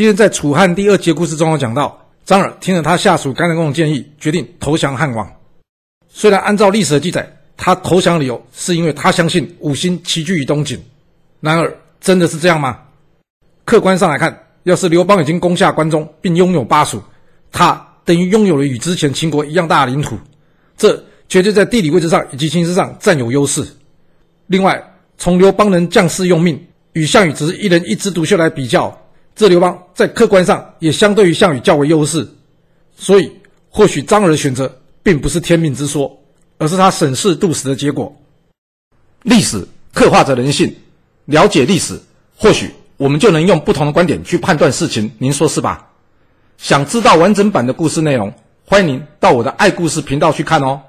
今天在楚汉第二节故事中有讲到，张耳听了他下属甘南公的建议，决定投降汉王。虽然按照历史的记载，他投降理由是因为他相信五星齐聚于东晋，然而真的是这样吗？客观上来看，要是刘邦已经攻下关中并拥有巴蜀，他等于拥有了与之前秦国一样大的领土，这绝对在地理位置上以及形势上占有优势。另外，从刘邦能将士用命与项羽只是一人一枝独秀来比较，这刘邦在客观上也相对于项羽较为优势。所以，或许张耳的选择并不是天命之说，而是他审时度势的结果。历史刻画着人性，了解历史，或许我们就能用不同的观点去判断事情。您说是吧？想知道完整版的故事内容，欢迎您到我的爱故事频道去看哦。